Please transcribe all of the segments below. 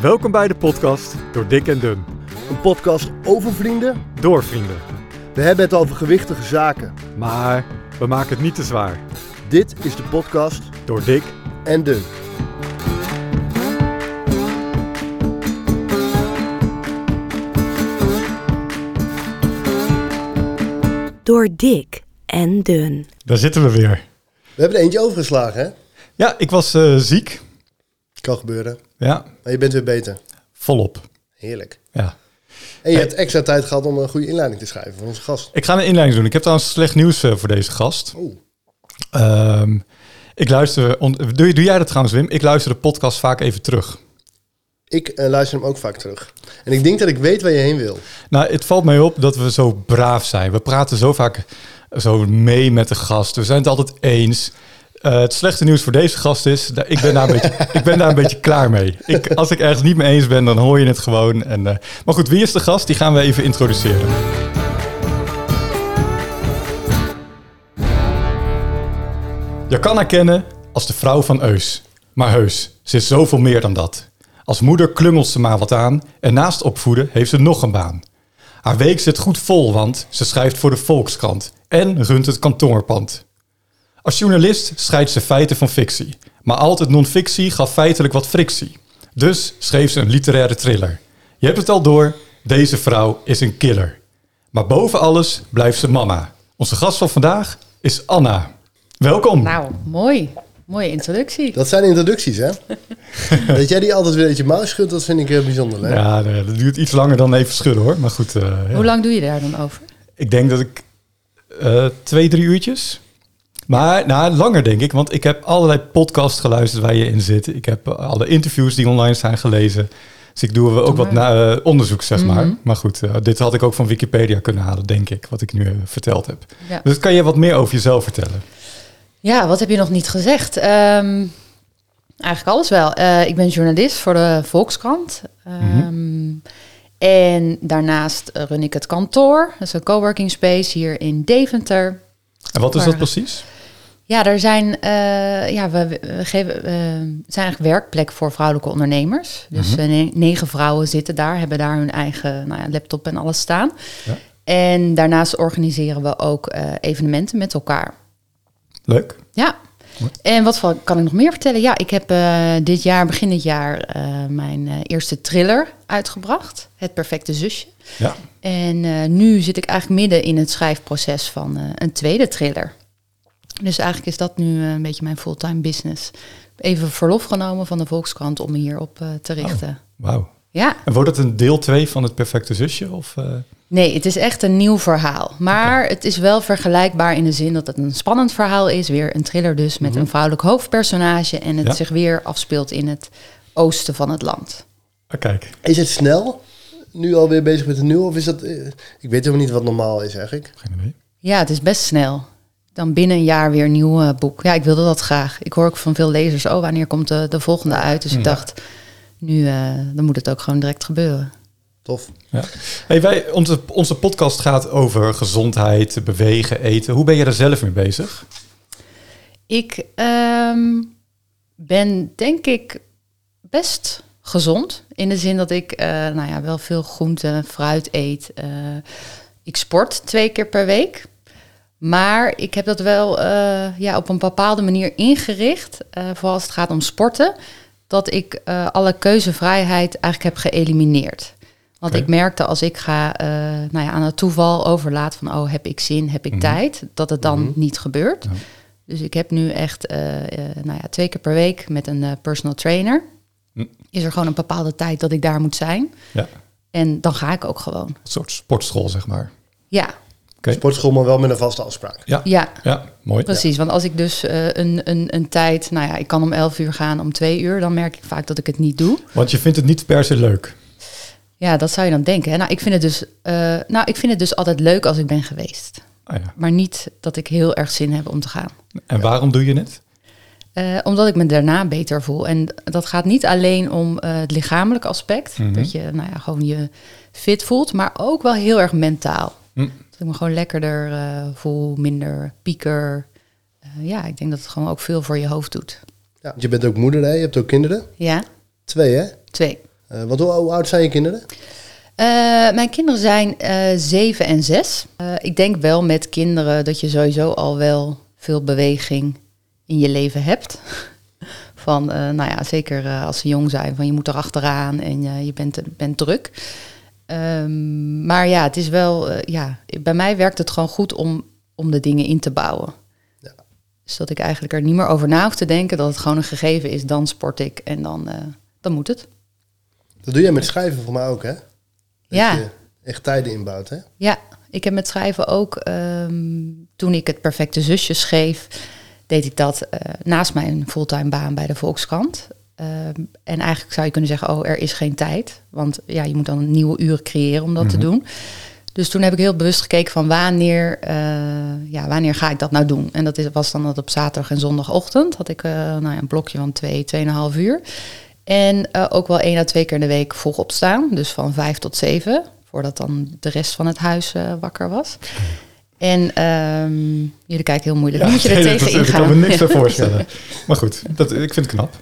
Welkom bij de podcast door Dick en Dun. Een podcast over vrienden. Door vrienden. We hebben het over gewichtige zaken. Maar we maken het niet te zwaar. Dit is de podcast Door Dick en Dun. Door dik en dun. Daar zitten we weer. We hebben er eentje overgeslagen, hè? Ja, ik was eh, ziek. Kan gebeuren. Ja, Maar je bent weer beter. volop. Heerlijk. Ja. En je Hey. hebt extra tijd gehad om een goede inleiding te schrijven voor onze gast. Ik ga een inleiding doen. Ik heb trouwens slecht nieuws eh, voor deze gast. Ehm, ik luister... doe jij dat trouwens, Wim? Ik luister de podcast vaak even terug. Ik eh, luister hem ook vaak terug. En ik denk dat ik weet waar je heen wil. Nou, het valt mij op dat we zo braaf zijn. We praten zo vaak zo mee met de gast. We zijn het altijd eens. Eh, het slechte nieuws voor deze gast is, ik ben daar een beetje, ik ben daar een beetje klaar mee. Ik, als ik ergens niet mee eens ben, dan hoor je het gewoon. En, eh, maar goed, wie is de gast? Die gaan we even introduceren. Je kan haar kennen als de vrouw van Eus. Maar heus, ze is zoveel meer dan dat. Als moeder klungelt ze maar wat aan en naast opvoeden heeft ze nog een baan. Haar week zit goed vol, want ze schrijft voor de Volkskrant en runt het kantoorpand. Als journalist scheidt ze feiten van fictie, maar altijd non-fictie gaf feitelijk wat frictie. Dus schreef ze een literaire thriller. Je hebt het al door, deze vrouw is een killer. Maar boven alles blijft ze mama. Onze gast van vandaag is Anna. Welkom. Nou, mooi. Mooie introductie. Dat zijn introducties, hè? dat jij die altijd weer uit je mouw schudt, dat vind ik heel bijzonder. Hè? Ja, nee, dat duurt iets langer dan even schudden hoor. Maar goed, eh, ja. Hoe lang doe je daar dan over? ik denk dat ik eh, twee, drie uurtjes. Maar nou, langer denk ik, want ik heb allerlei podcasts geluisterd waar je in zit. Ik heb eh, alle interviews die online zijn gelezen. Dus ik doe ook wat na, eh, onderzoek, zeg maar. Mhm. Maar goed, eh, dit had ik ook van Wikipedia kunnen halen, denk ik, wat ik nu verteld heb. Ja. Dus kan je wat meer over jezelf vertellen? Ja, wat heb je nog niet gezegd? Ehm, eigenlijk alles wel. Ik ben journalist voor de Volkskrant. Ehm, En daarnaast run ik het kantoor. Dat is een coworking space hier in Deventer. En wat is dat precies? Ja, er zijn, eh, ja, we, we geven, eh, zijn eigenlijk werkplekken voor vrouwelijke ondernemers. Dus Mhm. eh, ne- negen vrouwen zitten daar, hebben daar hun eigen nou ja, laptop en alles staan. Ja. En daarnaast organiseren we ook evenementen met elkaar. Leuk. Ja. Mooi. En wat kan ik nog meer vertellen? Ja, ik heb dit jaar, begin dit jaar, mijn eerste thriller uitgebracht. Het perfecte zusje. Ja. En nu zit ik eigenlijk midden in het schrijfproces van een tweede thriller. Dus eigenlijk is dat nu eh, een beetje mijn fulltime business. Even verlof genomen van de Volkskrant om me hierop eh, te richten. Wauw. Ja, En wordt het een deel 2 van het perfecte zusje? Of, eh, nee, het is echt een nieuw verhaal. Maar het is wel vergelijkbaar in de zin dat het een spannend verhaal is. Weer een thriller dus met een vrouwelijk hoofdpersonage. En het Ja. zich weer afspeelt in het oosten van het land. ah, kijk. Is het snel? Nu alweer bezig met een nieuw? Of is dat... ik weet helemaal niet wat normaal is eigenlijk. Geen idee. Ja, het is best snel. Dan binnen een jaar weer een nieuw eh, boek. Ja, ik wilde dat graag. Ik hoor ook van veel lezers, oh, wanneer komt de, de volgende uit? Dus ik dacht, nu eh, dan moet het ook gewoon direct gebeuren. Tof. Ja. Hey, wij, onze, onze podcast gaat over gezondheid, bewegen, eten. Hoe ben je er zelf mee bezig? Ik ehm, ben denk ik best gezond. In de zin dat ik eh, nou ja, wel veel groente, fruit eet. Eh, ik sport twee keer per week. Maar ik heb dat wel eh, ja, op een bepaalde manier ingericht. eh vooral als het gaat om sporten. Dat ik eh, alle keuzevrijheid eigenlijk heb geëlimineerd. Want ik merkte als ik ga nou ja, aan het toeval overlaat van... oh, heb ik zin, heb ik tijd? Dat het dan niet gebeurt. Ja. Dus ik heb nu echt nou ja, twee keer per week met een personal trainer. Hm. Is er gewoon een bepaalde tijd dat ik daar moet zijn. Ja, En dan ga ik ook gewoon. een soort sportschool, zeg maar. Ja, Sportschool, maar wel met een vaste afspraak. Ja, ja ja mooi. precies. Want als ik dus eh, een, een, een tijd... Nou ja, ik kan om 11 uur gaan, om twee uur... dan merk ik vaak dat ik het niet doe. Want je vindt het niet per se leuk. Ja, dat zou je dan denken. Hè? Nou, ik vind het dus, eh, nou, ik vind het dus altijd leuk als ik ben geweest. Ah, ja. Maar niet dat ik heel erg zin heb om te gaan. En waarom doe je het? Eh, omdat ik me daarna beter voel. En dat gaat niet alleen om eh, het lichamelijke aspect. Mhm. Dat je nou ja, gewoon je fit voelt. Maar ook wel heel erg mentaal. Hm. Dat ik me gewoon lekkerder eh, voel, minder pieker. Eh, ja, ik denk dat het gewoon ook veel voor je hoofd doet. Ja, je bent ook moeder, hè? Je hebt ook kinderen. Ja, Twee, hè? twee. Eh, want hoe, hoe oud zijn je kinderen? Mijn kinderen zijn zeven en zes. Ik denk wel met kinderen dat je sowieso al wel veel beweging in je leven hebt. Van, nou ja, zeker als ze jong zijn, van je moet erachteraan en eh, je bent, bent druk. Ehm, maar ja, het is wel, eh, ja, bij mij werkt het gewoon goed om, om de dingen in te bouwen. Ja. Dus dat ik eigenlijk er niet meer over na hoef te denken, dat het gewoon een gegeven is, dan sport ik en dan, eh, dan moet het. Dat doe jij met schrijven voor mij ook, hè? Dat Ja. je echt tijden inbouwt, hè? Ja, ik heb met schrijven ook, ehm, toen ik het perfecte zusje schreef, deed ik dat eh, naast mijn fulltime baan bij de Volkskrant. Ehm, en eigenlijk zou je kunnen zeggen, oh, er is geen tijd. Want ja, je moet dan nieuwe uren creëren om dat te doen. Dus toen heb ik heel bewust gekeken van wanneer, eh, ja, wanneer ga ik dat nou doen. En dat is, was dan dat op zaterdag en zondagochtend had ik eh, nou ja, een blokje van twee, tweeënhalf uur. En eh, ook wel één à twee keer in de week vroeg opstaan. Dus van vijf tot zeven. Voordat dan de rest van het huis wakker was. En ehm, jullie kijken heel moeilijk. Hoe moet je er nee, tegen dat- Ik ingaan? kan me niks Ja. bij voorstellen. Maar goed, dat, ik vind het knap.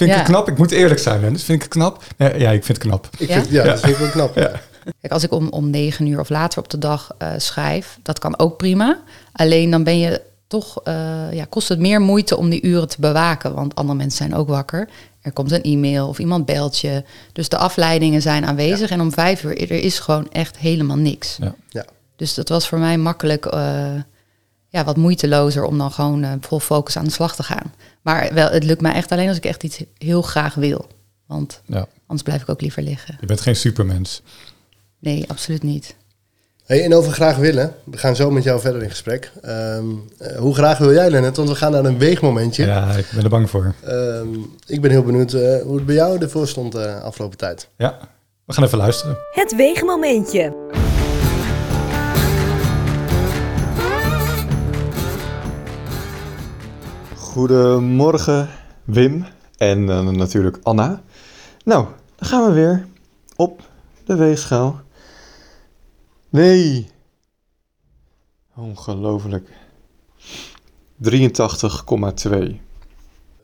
Vind ik Ja. het knap? Ik moet eerlijk zijn, Dennis. Vind ik het knap? Nee, ja, ik vind het knap. Ik Ja? Vind, ja, dat vind ik wel knap. Ja. Kijk, als ik om, om negen uur of later op de dag eh, schrijf, dat kan ook prima. Alleen dan ben je toch, eh, ja, kost het meer moeite om die uren te bewaken. Want andere mensen zijn ook wakker. Er komt een e-mail of iemand belt je. Dus de afleidingen zijn aanwezig. En om vijf uur er is gewoon echt helemaal niks. Ja. Ja. Dus dat was voor mij makkelijk, eh, ja, wat moeitelozer om dan gewoon eh, vol focus aan de slag te gaan. Maar wel, het lukt mij echt alleen als ik echt iets heel graag wil. Want Ja. anders blijf ik ook liever liggen. Je bent geen supermens. Nee, absoluut niet. Hey, en over graag willen. We gaan zo met jou verder in gesprek. Ehm, eh, hoe graag wil jij, Lennet? Want we gaan naar een weegmomentje. Ja, ik ben er bang voor. Ehm, ik ben heel benieuwd eh, hoe het bij jou ervoor stond de afgelopen tijd. Ja, we gaan even luisteren. Het weegmomentje. Goedemorgen, Wim. En eh, natuurlijk Anna. Nou, dan gaan we weer op de weegschaal. Nee. Ongelooflijk. 83,2.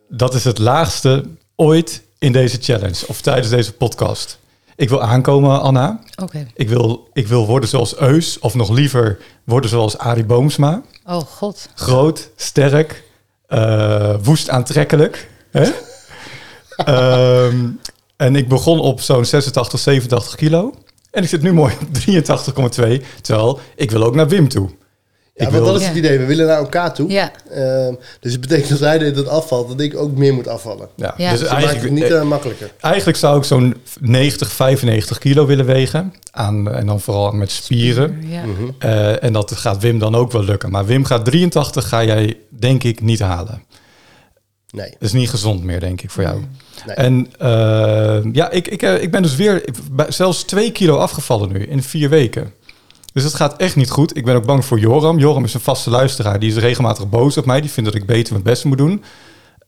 Dat is het laagste ooit in deze challenge of tijdens deze podcast. Ik wil aankomen, Anna. Oké. Ik wil, ik wil worden zoals Eus, of nog liever worden zoals Arie Boomsma. Oh god. Groot, sterk, eh, woest aantrekkelijk. Hè? Ehm, en ik begon op zo'n 86, 87 kilo. En ik zit nu mooi op 83,2. Terwijl ik wil ook naar Wim toe. Ja, ik want wil, dat is het Ja. idee. We willen naar elkaar toe. Ja, Ehm, dus het betekent als hij dit afvalt, dat ik ook meer moet afvallen. ja, Ja. Dus Dat maakt het eigenlijk, niet eh, makkelijker. eigenlijk zou ik zo'n 90, 95 kilo willen wegen. Aan, en dan vooral met spieren. ja. Mhm. Eh, en dat gaat Wim dan ook wel lukken. Maar Wim gaat 83, ga jij denk ik niet halen. Nee. Dat is niet gezond meer, denk ik, voor jou. Nee. En eh, ja, ik, ik, eh, ik ben dus weer zelfs twee kilo afgevallen nu in vier weken. Dus het gaat echt niet goed. Ik ben ook bang voor Joram. Joram is een vaste luisteraar. Die is regelmatig boos op mij. Die vindt dat ik beter mijn best moet doen.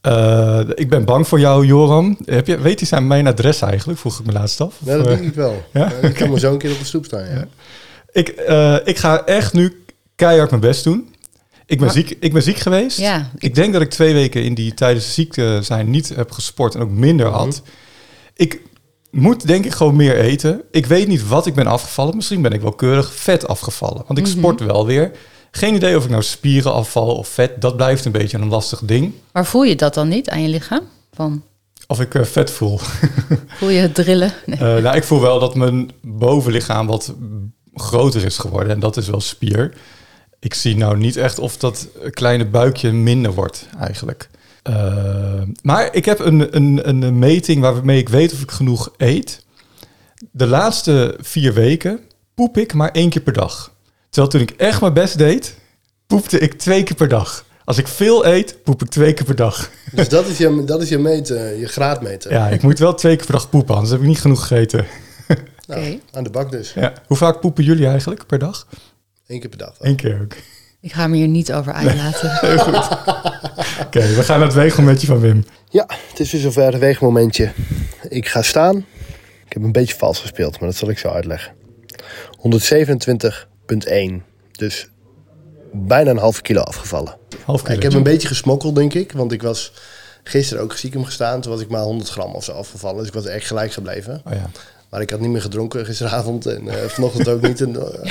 Eh, ik ben bang voor jou, Joram. Heb je, weet hij zijn mijn adres eigenlijk? Vroeg ik me laatst af. Ja, dat denk ik wel. ja? Eh, ik kan maar zo een keer op de stoep staan. Ja. ik, eh, ik ga echt nu keihard mijn best doen. Ik ben, Maar- ziek, ik ben ziek geweest. Ja. Ik denk dat ik twee weken in die tijdens de ziekte zijn niet heb gesport en ook minder Mhm. had. Ik moet denk ik gewoon meer eten. Ik weet niet wat ik ben afgevallen. Misschien ben ik wel keurig vet afgevallen. Want ik Mhm. sport wel weer. Geen idee of ik nou spieren afval of vet. Dat blijft een beetje een lastig ding. Maar voel je dat dan niet aan je lichaam? Van, Of ik eh, vet voel. voel je het drillen? Nee. Eh, nou, ik voel wel dat mijn bovenlichaam wat groter is geworden. En dat is wel spier. Ik zie nou niet echt of dat kleine buikje minder wordt eigenlijk. Eh, maar ik heb een, een, een meting waarmee ik weet of ik genoeg eet. De laatste vier weken poep ik maar één keer per dag. Terwijl toen ik echt mijn best deed, poepte ik twee keer per dag. Als ik veel eet, poep ik twee keer per dag. Dus dat is je, dat is je, meet, eh, je graadmeter. Ja, ik moet wel twee keer per dag poepen, anders heb ik niet genoeg gegeten. Nou, Oké. Aan de bak dus. Ja. Hoe vaak poepen jullie eigenlijk per dag? Eén keer per dag. Eén keer ook. Ik ga me hier niet over uitlaten. Oké, we gaan naar het weegmomentje van Wim. Ja, het is weer zover een weegmomentje. Ik ga staan. Ik heb een beetje vals gespeeld, maar dat zal ik zo uitleggen. 127,1. Dus bijna een halve kilo afgevallen. Half kilo. Ik heb een beetje gesmokkeld, denk ik. Want ik was Gisteren ook ziek hem gestaan. Toen was ik maar 100 gram of zo afgevallen. Dus ik was echt gelijk gebleven. Oh ja. Maar ik had niet meer gedronken gisteravond en eh, vanochtend ook niet. En, eh,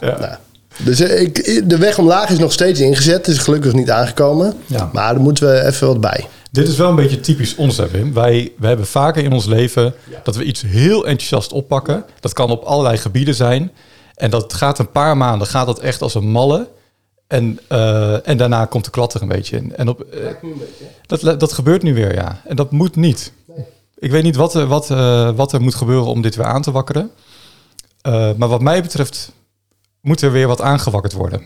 Ja. nou, dus eh, ik, de weg omlaag is nog steeds ingezet. Het is gelukkig niet aangekomen. Ja. Maar daar moeten we even wat bij. Dit is wel een beetje typisch ons, hè, Wim. Wij, wij hebben vaker in ons leven dat we iets heel enthousiast oppakken. Dat kan op allerlei gebieden zijn. En dat gaat een paar maanden, gaat dat echt als een malle. En, eh, en daarna komt de klat er een beetje in. En op, eh, dat, dat gebeurt nu weer, ja. En dat moet niet. Ik weet niet wat, er- wat, wat er moet gebeuren om dit weer aan te wakkeren. Maar wat mij betreft moet er weer wat aangewakkerd worden.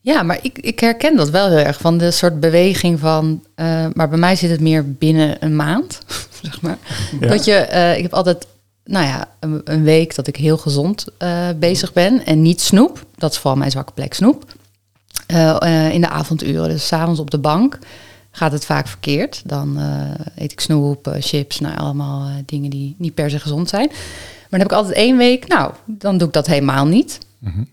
Ja, maar ik, ik herken dat wel heel erg van de soort beweging van. eh, maar bij mij zit het meer binnen een maand, zeg maar. Ja. Dat je, eh, ik heb altijd, nou ja, een, een week dat ik heel gezond eh, bezig ben en niet snoep. Dat is vooral mijn zwakke plek snoep. In de avonduren, dus s'avonds op de bank, gaat het vaak verkeerd. Dan eet ik snoep, chips, nou allemaal dingen die niet per se gezond zijn. Maar dan heb ik altijd één week, nou, dan doe ik dat helemaal niet.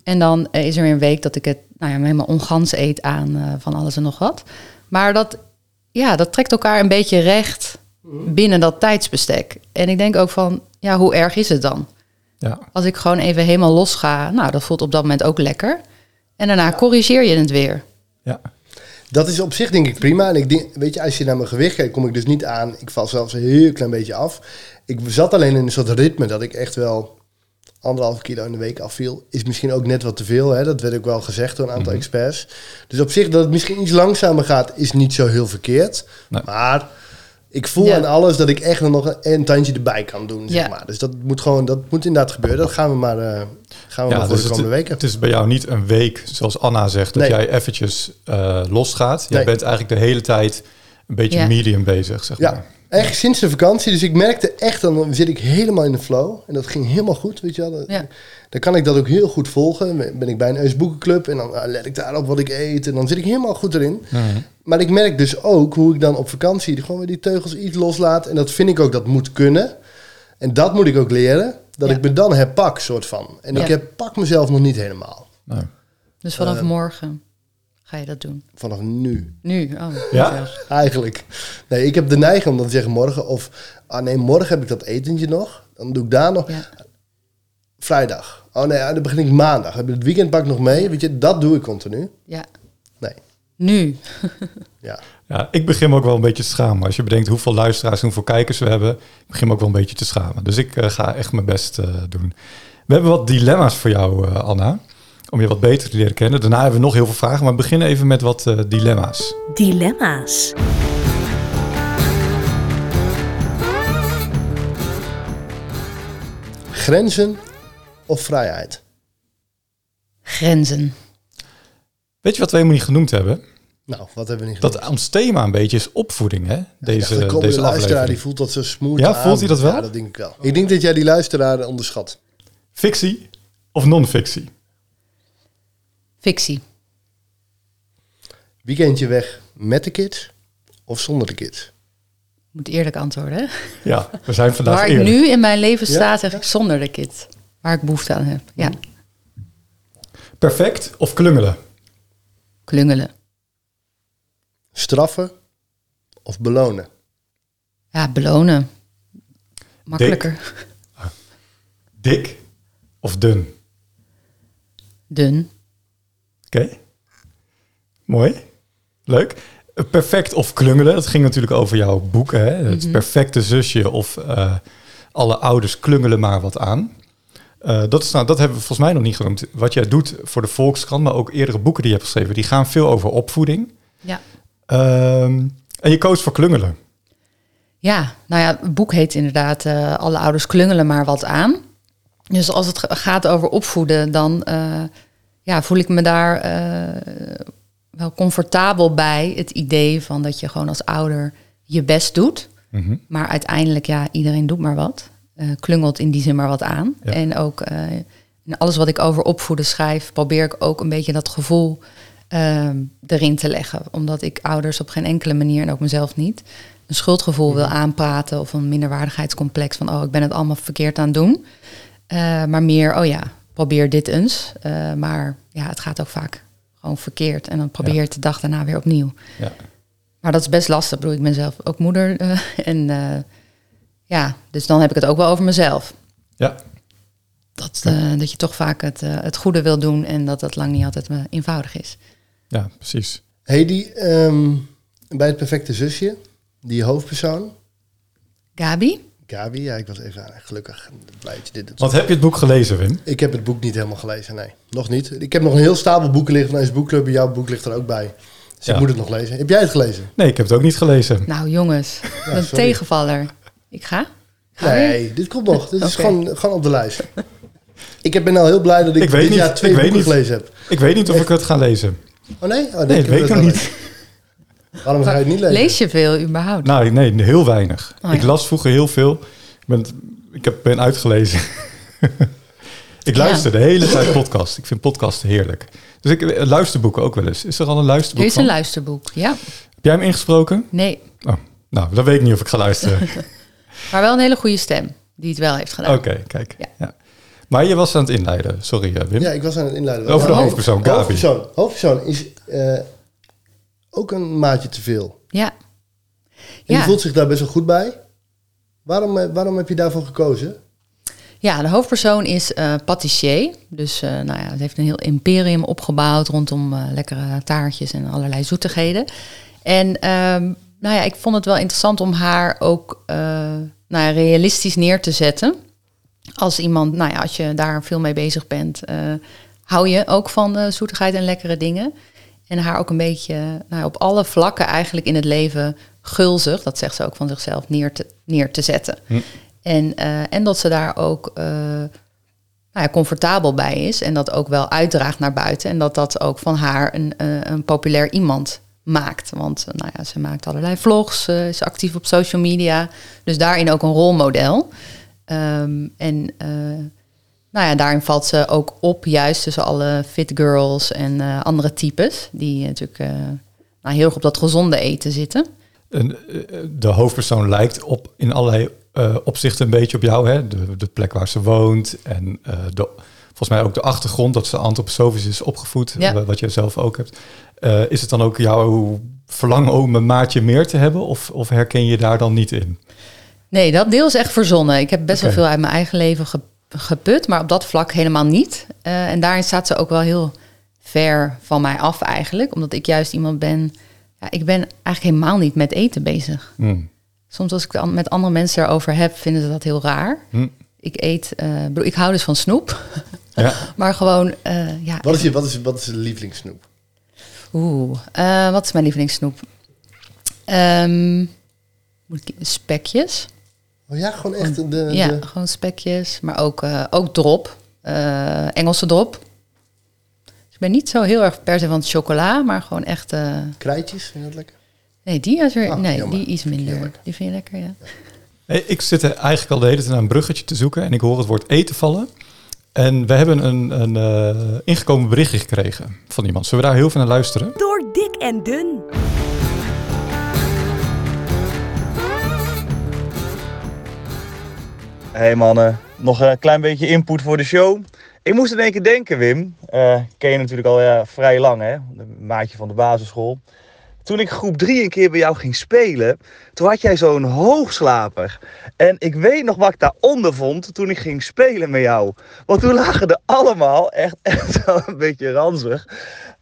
En dan eh, is er weer een week dat ik het nou ja, helemaal ongans eet aan eh, van alles en nog wat. Maar dat, ja, dat trekt elkaar een beetje recht binnen dat tijdsbestek. En ik denk ook van, ja, hoe erg is het dan? Ja. Als ik gewoon even helemaal los ga, nou, dat voelt op dat moment ook lekker. En daarna corrigeer je het weer. Ja. Dat is op zich denk ik prima. En ik denk, weet je, als je naar mijn gewicht kijkt, kom ik dus niet aan. Ik val zelfs een heel klein beetje af. Ik zat alleen in een soort ritme dat ik echt wel anderhalf kilo in de week afviel. Is misschien ook net wat te veel. Hè? Dat werd ook wel gezegd door een aantal experts. Dus op zich dat het misschien iets langzamer gaat, is niet zo heel verkeerd. Nee. Maar ik voel Ja. aan alles dat ik echt nog een, een tandje erbij kan doen. Zeg Ja. maar. Dus dat moet gewoon, dat moet inderdaad gebeuren. Dat gaan we maar, eh, gaan we maar voor dus de het, komende weken. het is bij jou niet een week, zoals Anna zegt, dat Nee. jij eventjes eh, losgaat. Jij Nee. bent eigenlijk de hele tijd een beetje Ja. medium bezig, zeg Ja, maar. Echt sinds de vakantie. Dus ik merkte echt, dan zit ik helemaal in de flow. En dat ging helemaal goed, weet je wel. Ja. Dan kan ik dat ook heel goed volgen. Ben ik bij een Eus Boekenclub en dan eh, let ik daarop wat ik eet. En dan zit ik helemaal goed erin. Mhm. Maar ik merk dus ook hoe ik dan op vakantie gewoon weer die teugels iets loslaat. En dat vind ik ook, dat moet kunnen. En dat moet ik ook leren. Dat Ja. ik me dan herpak, soort van. En Ja. ik herpak mezelf nog niet helemaal. Dus vanaf Eh. morgen ga je dat doen. Vanaf nu. Nu, oh. Ja? Eigenlijk. Nee, ik heb de neiging om dan te zeggen morgen. Of, ah nee, morgen heb ik dat etentje nog. Dan doe ik daar nog. Ja. Vrijdag. Oh nee, dan begin ik maandag. Heb je het weekend pak ik nog mee. Weet je, dat doe ik continu. ja, Nee. nu. Ja. ja, ik begin me ook wel een beetje te schamen. Als je bedenkt hoeveel luisteraars en hoeveel kijkers we hebben, ik begin me ook wel een beetje te schamen. Dus ik eh, ga echt mijn best eh, doen. We hebben wat dilemma's voor jou, eh, Anna, om je wat beter te leren kennen. Daarna hebben we nog heel veel vragen, maar we beginnen even met wat eh, dilemma's. Dilemma's. Grenzen of vrijheid? Grenzen. Weet je wat we helemaal niet genoemd hebben? Nou, wat hebben we niet Dat ons thema een beetje is opvoeding, hè? Deze, dacht, komt deze luisteraar die voelt dat zo smooth Ja, aan. voelt hij dat wel? Ja, dat denk ik wel. Ik denk dat jij die luisteraar onderschat. Fictie of non-fictie? Fictie. Weekendje weg met de kids of zonder de kids? Ik moet eerlijk antwoorden. hè? Ja, we zijn vandaag Waar ik nu in mijn leven sta, Ja? zeg ik zonder de kids. Waar ik behoefte aan heb. Ja, Perfect of klungelen? klungelen. Straffen of belonen? Ja, belonen. Makkelijker. Dik of dun? Dun. Oké. Mooi. Leuk. Perfect of klungelen. Dat ging natuurlijk over jouw boek. Hè? Het perfecte zusje of eh, alle ouders klungelen maar wat aan. Eh, dat, is, nou, dat hebben we volgens mij nog niet genoemd. Wat jij doet voor de Volkskrant, maar ook eerdere boeken die je hebt geschreven, die gaan veel over opvoeding. Ja. Ehm, en je koos voor klungelen. Ja, nou ja, het boek heet inderdaad eh, Alle ouders klungelen maar wat aan. Dus als het ga- gaat over opvoeden, dan ja, voel ik me daar eh, wel comfortabel bij. Het idee van dat je gewoon als ouder je best doet. Mhm. Maar uiteindelijk, ja, iedereen doet maar wat. Eh, klungelt in die zin maar wat aan. Ja. En ook eh, in alles wat ik over opvoeden schrijf, probeer ik ook een beetje dat gevoel ehm, erin te leggen. Omdat ik ouders op geen enkele manier, en ook mezelf niet, een schuldgevoel wil aanpraten of een minderwaardigheidscomplex van, oh, ik ben het allemaal verkeerd aan het doen. Maar meer, oh ja, probeer dit eens. Eh, maar ja, het gaat ook vaak gewoon verkeerd. En dan probeer je het de dag daarna weer opnieuw. Ja. Maar dat is best lastig. Ik bedoel, ik ben zelf ook moeder. eh, en eh, ja, dus dan heb ik het ook wel over mezelf. Ja, Dat, eh, dat je toch vaak het, eh, het goede wil doen en dat dat lang niet altijd eenvoudig is. ja, precies. Hey, die, ehm, bij het perfecte zusje, die hoofdpersoon, Gabi? Gabi, ja, ik was even aan, gelukkig blij dat je dit doet. Want heb je het boek gelezen, Wim? Ik heb het boek niet helemaal gelezen, nee. Nog niet. Ik heb nog een heel stapel boeken liggen van deze boekclub. en Jouw boek ligt er ook bij. Dus Ja. ik moet het nog lezen. Heb jij het gelezen? Nee, ik heb het ook niet gelezen. Nou jongens, een sorry. tegenvaller. Ik ga? Ga weer? Nee, dit komt nog. Dit is gewoon, gewoon op de lijst. Ik heb- ben al heel blij dat ik, Ik weet dit niet, jaar twee ik weet boeken niet. gelezen heb. Ik weet niet of ik het ga lezen. Oh nee? Oh, Nee, ik dat weet ik het nog wel niet. Waarom ga je het niet lezen? Lees je veel überhaupt? Nou, nee, heel weinig. Oh, Ik las vroeger heel veel. Ik ben, ik heb, ben uitgelezen. ik luister de hele tijd podcast. Ik vind podcasten heerlijk. Dus ik eh, luister boeken ook wel eens. Is er al een Er luisterboek is een van? luisterboek, ja. Heb jij hem ingesproken? Nee, Oh, nou, dan weet ik niet of ik ga luisteren. maar wel een hele goede stem die het wel heeft gedaan. Oké, kijk. Ja. Ja. Maar je was aan het inleiden. Sorry, eh, Wim. Ja, ik was aan het inleiden. Over de hoofdpersoon, Gabi. Hoofdpersoon, hoofdpersoon is eh, ook een maatje te veel. Ja. En Ja. voelt zich daar best wel goed bij. Waarom, eh, waarom heb je daarvoor gekozen? Ja, de hoofdpersoon is eh patissier. Dus eh, nou ja, ze heeft een heel imperium opgebouwd rondom lekkere taartjes en allerlei zoetigheden. En ehm, nou ja, ik vond het wel interessant om haar ook nou ja, realistisch neer te zetten. Als iemand, nou ja, als je daar veel mee bezig bent, hou je ook van zoetigheid en lekkere dingen. En haar ook een beetje nou op alle vlakken eigenlijk in het leven gulzig, dat zegt ze ook van zichzelf, neer te, neer te zetten. En, eh, en dat ze daar ook eh, nou ja, comfortabel bij is en dat ook wel uitdraagt naar buiten. En dat dat ook van haar een, eh, een populair iemand maakt. Want nou ja, ze maakt allerlei vlogs, ze is actief op social media. Dus daarin ook een rolmodel. Ehm, en nou ja, daarin valt ze ook op, juist tussen alle fit girls en eh, andere types. Die natuurlijk eh, nou, heel erg op dat gezonde eten zitten. En, eh, de hoofdpersoon lijkt op, in allerlei opzichten een beetje op jou. Hè? De, de plek waar ze woont en de, volgens mij ook de achtergrond dat ze antroposofisch is opgevoed, Ja. wat je zelf ook hebt. Is het dan ook jouw verlangen om een maatje meer te hebben of, of herken je daar dan niet in? Nee, dat deel is echt verzonnen. Ik heb best wel veel uit mijn eigen leven ge- geput, maar op dat vlak helemaal niet. Eh, en daarin staat ze ook wel heel ver van mij af eigenlijk, omdat ik juist iemand ben. Ja, ik ben eigenlijk helemaal niet met eten bezig. Hmm. Soms als ik het met andere mensen erover heb, vinden ze dat heel raar. Hm. Ik eet, eh, bedoel, ik hou dus van snoep, Ja. maar gewoon, eh, ja. Wat is je, wat is, wat is de lievelingssnoep? Oeh, eh, wat is mijn lievelingssnoep? Ehm, moet ik, spekjes. Oh ja, gewoon echt de... de Ja, gewoon spekjes, maar ook, eh, ook drop, eh, Engelse drop. Dus ik ben niet zo heel erg per se van het chocola, maar gewoon echt... eh, krijtjes, vind je dat lekker? nee, die is weer, Ah, nee, jammer. die iets minder. Die vind je lekker, ja. Hey, Ik zit er eigenlijk al de hele tijd naar een bruggetje te zoeken en ik hoor het woord eten vallen. En we hebben een, een eh, ingekomen berichtje gekregen van iemand. Zullen we daar heel veel naar luisteren? Door dik en dun. Hey mannen, nog een klein beetje input voor de show. Ik moest in één keer denken, Wim. Eh ken je natuurlijk al vrij lang, hè? Maatje van de basisschool. Toen ik groep 3 een keer bij jou ging spelen, toen had jij zo'n hoogslaper. En ik weet nog wat ik daaronder vond toen ik ging spelen met jou. Want toen lagen er allemaal, echt, echt wel een beetje ranzig,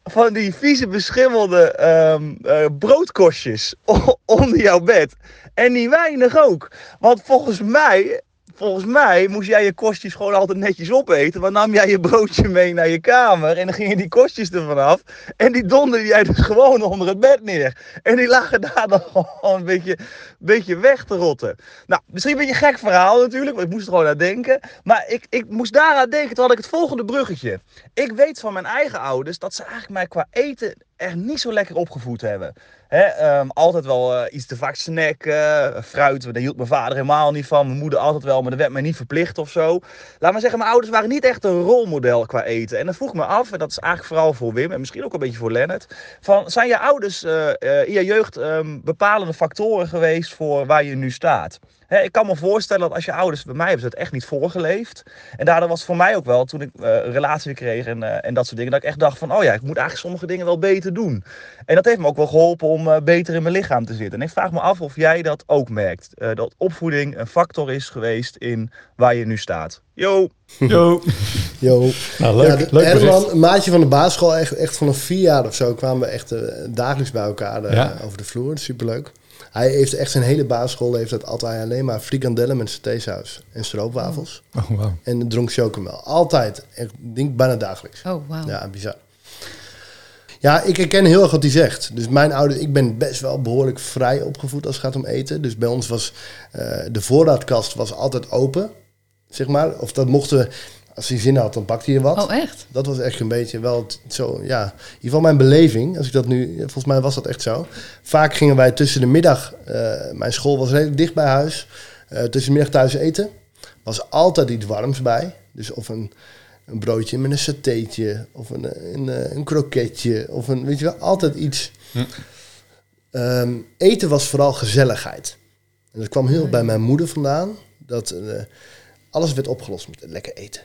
van die vieze beschimmelde ehm, eh, broodkostjes onder jouw bed. En niet weinig ook. Want volgens mij, volgens mij moest jij je kostjes gewoon altijd netjes opeten. Want nam jij je broodje mee naar je kamer en dan gingen die kostjes er vanaf. En die donderde jij dus gewoon onder het bed neer. En die lagen daar dan gewoon een beetje, beetje weg te rotten. Nou, misschien een beetje een gek verhaal natuurlijk, want ik moest er gewoon aan denken. Maar ik, ik moest daaraan denken, toen had ik het volgende bruggetje. Ik weet van mijn eigen ouders dat ze eigenlijk mij qua eten echt niet zo lekker opgevoed hebben. Hè, ehm, altijd wel eh, iets te vaak snacken, eh, fruit, daar hield mijn vader helemaal niet van. Mijn moeder altijd wel, maar dat werd mij niet verplicht of zo. Laat maar zeggen, mijn ouders waren niet echt een rolmodel qua eten. En dan vroeg me af, en dat is eigenlijk vooral voor Wim en misschien ook een beetje voor Lennart. Van, zijn je ouders eh, in je jeugd ehm, bepalende factoren geweest voor waar je nu staat? Hè, ik kan me voorstellen dat als je ouders, bij mij hebben ze het echt niet voorgeleefd. En daardoor was het voor mij ook wel, toen ik eh, een relatie kreeg en, eh, en dat soort dingen, dat ik echt dacht van, oh ja, ik moet eigenlijk sommige dingen wel beter doen. En dat heeft me ook wel geholpen om eh, beter in mijn lichaam te zitten. En ik vraag me af of jij dat ook merkt. Eh, dat opvoeding een factor is geweest in waar je nu staat. Yo! Yo. Yo. Nou, leuk, ja, de- leuk een maatje van de basisschool, echt, echt vanaf vier jaar of zo, kwamen we echt dagelijks bij elkaar eh, Ja. over de vloer. Superleuk. Hij heeft echt zijn hele basisschool heeft dat altijd alleen maar frikandellen met satésaus en stroopwafels. Oh, wow. En dronk chocomel. Altijd. Ik denk bijna dagelijks. Oh, wauw. Ja, bizar. Ja, ik herken heel erg wat hij zegt. Dus mijn ouders, ik ben best wel behoorlijk vrij opgevoed als het gaat om eten. Dus bij ons was eh, de voorraadkast was altijd open, zeg maar. Of dat mochten we, als hij zin had, dan pakte hij wat. Oh, echt? Dat was echt een beetje wel zo, ja. In ieder geval mijn beleving, als ik dat nu, volgens mij was dat echt zo. Vaak gingen wij tussen de middag, eh, mijn school was redelijk dicht bij huis, eh, tussen de middag thuis eten. Was altijd iets warms bij. Dus of een, een broodje met een satéetje, of een, eh, een, een kroketje, of een, weet je wel, altijd iets. Ehm, eten was vooral gezelligheid. En dat kwam heel bij mijn moeder vandaan, dat eh, alles werd opgelost met lekker eten.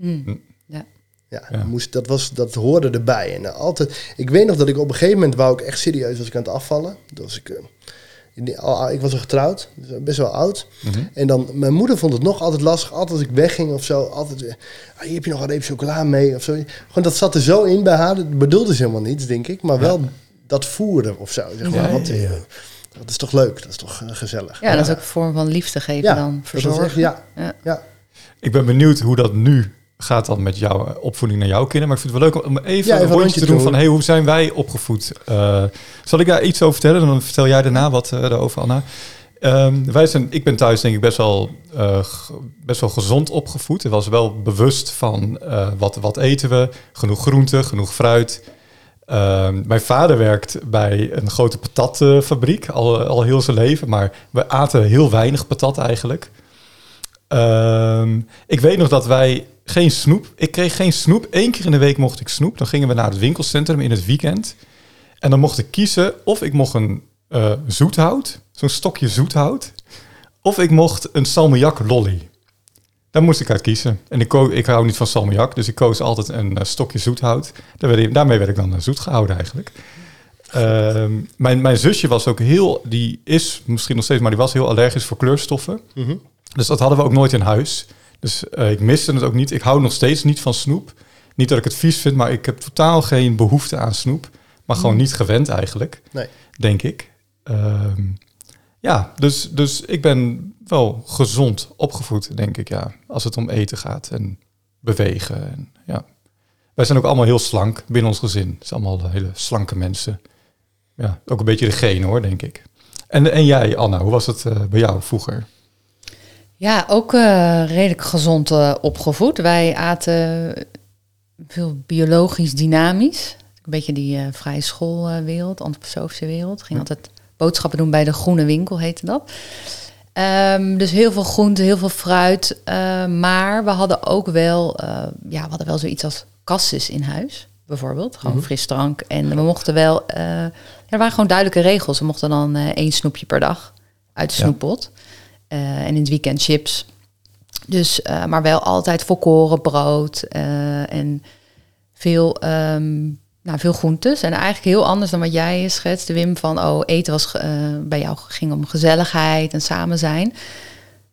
Mm. Ja. Ja, Ja. Moest, dat, was, dat hoorde erbij. En eh, altijd, ik weet nog dat ik op een gegeven moment wou ik echt serieus was ik aan het afvallen. Dat was ik, eh, al- ik was al getrouwd, dus best wel oud. Mhm. En dan, mijn moeder vond het nog altijd lastig. Altijd als ik wegging of zo, altijd weer, ah, hier heb je nog een reep chocola mee of zo. Gewoon dat zat er zo in bij haar. Dat bedoelde ze helemaal niets, denk ik. Maar wel dat voeren of zo. Zeg maar. Ja, Want, ja, ja. eh, dat is toch leuk, dat is toch eh, gezellig. Ja, dat is ook een vorm van liefde geven Ja, dan. Verzorgen. echt- ja, Ja. ja. Ik ben benieuwd hoe dat nu gaat dan met jouw opvoeding naar jouw kinderen. Maar ik vind het wel leuk om even Ja, een even een rondje te doen doen. van... hey, hoe zijn wij opgevoed? Eh, zal ik daar iets over vertellen? Dan vertel jij daarna wat eh, daarover, Anna. Ehm, wij zijn, ik ben thuis denk ik best wel, eh, best wel gezond opgevoed. Ik was wel bewust van wat, wat eten we. Genoeg groente, genoeg fruit. Ehm, mijn vader werkt bij een grote patatfabriek al, al heel zijn leven. Maar we aten heel weinig patat eigenlijk. Ehm, ik weet nog dat wij geen snoep. Ik kreeg geen snoep. Eén keer in de week mocht ik snoep. Dan gingen we naar het winkelcentrum in het weekend. En dan mocht ik kiezen of ik mocht een eh, zoethout, zo'n stokje zoethout, of ik mocht een salmiak lolly. Daar moest ik uit kiezen. En ik, ik hou niet van salmiak, dus ik koos altijd een eh, stokje zoethout. Daar werd ik- daarmee werd ik dan eh, zoet gehouden eigenlijk. Ehm, mijn, mijn zusje was ook heel, die is misschien nog steeds, maar die was heel allergisch voor kleurstoffen. Mhm. Dus dat hadden we ook nooit in huis. Dus eh, ik miste het ook niet. Ik hou nog steeds niet van snoep. Niet dat ik het vies vind, maar ik heb totaal geen behoefte aan snoep. Maar gewoon niet gewend eigenlijk, Nee. denk ik. Ehm, ja, dus, dus ik ben wel gezond opgevoed, denk ik, ja. Als het om eten gaat en bewegen. En, ja. Wij zijn ook allemaal heel slank binnen ons gezin. Het zijn allemaal hele slanke mensen. Ja, ook een beetje de gene hoor, denk ik. En, en jij, Anna, hoe was het eh, bij jou vroeger? Ja, ook eh, redelijk gezond eh, opgevoed. Wij aten veel biologisch dynamisch. Een beetje die eh, vrije schoolwereld, antroposofische wereld. Ging altijd boodschappen doen bij de groene winkel, heette dat. Ehm, dus heel veel groente, heel veel fruit. eh, maar we hadden ook wel, ja, we hadden wel zoiets als kassis in huis, bijvoorbeeld. Gewoon frisdrank. En we mochten wel, ja, er waren gewoon duidelijke regels. We mochten dan één snoepje per dag uit de Ja. snoeppot. Eh, en in het weekend chips. Dus, eh, maar wel altijd volkoren brood eh, en veel, ehm, nou, veel groentes. En eigenlijk heel anders dan wat jij schetste, Wim, van oh, eten was eh, bij jou ging om gezelligheid en samen zijn.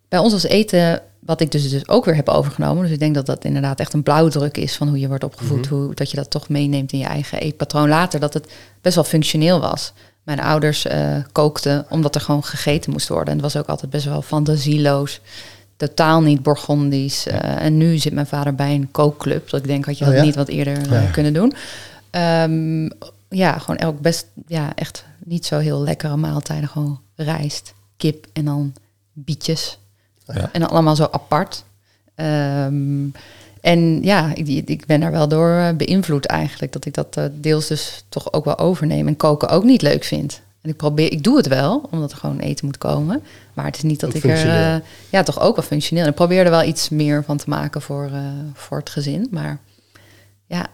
Bij ons was eten, wat ik dus, dus ook weer heb overgenomen. Dus ik denk dat dat inderdaad echt een blauwdruk is van hoe je wordt opgevoed. hoe, dat je dat toch meeneemt in je eigen eetpatroon later. Dat het best wel functioneel was. Mijn ouders eh, kookten omdat er gewoon gegeten moest worden. En het was ook altijd best wel fantasieloos. Totaal niet Bourgondisch. Eh, en nu zit mijn vader bij een kookclub. Dat ik denk, had je Oh dat ja? niet wat eerder eh, Ja. kunnen doen. Ehm, ja, gewoon elk best, ja, echt niet zo heel lekkere maaltijden. Gewoon rijst, kip en dan bietjes. Ja. En dan allemaal zo apart. Ehm, en ja, ik, ik ben daar wel door eh, beïnvloed eigenlijk. Dat ik dat eh, deels dus toch ook wel overneem. En koken ook niet leuk vind. En ik probeer, ik doe het wel, omdat er gewoon eten moet komen. Maar het is niet dat Ook ik er... eh, ja, toch ook wel functioneel. En ik probeer er wel iets meer van te maken voor, voor het gezin. Maar ja,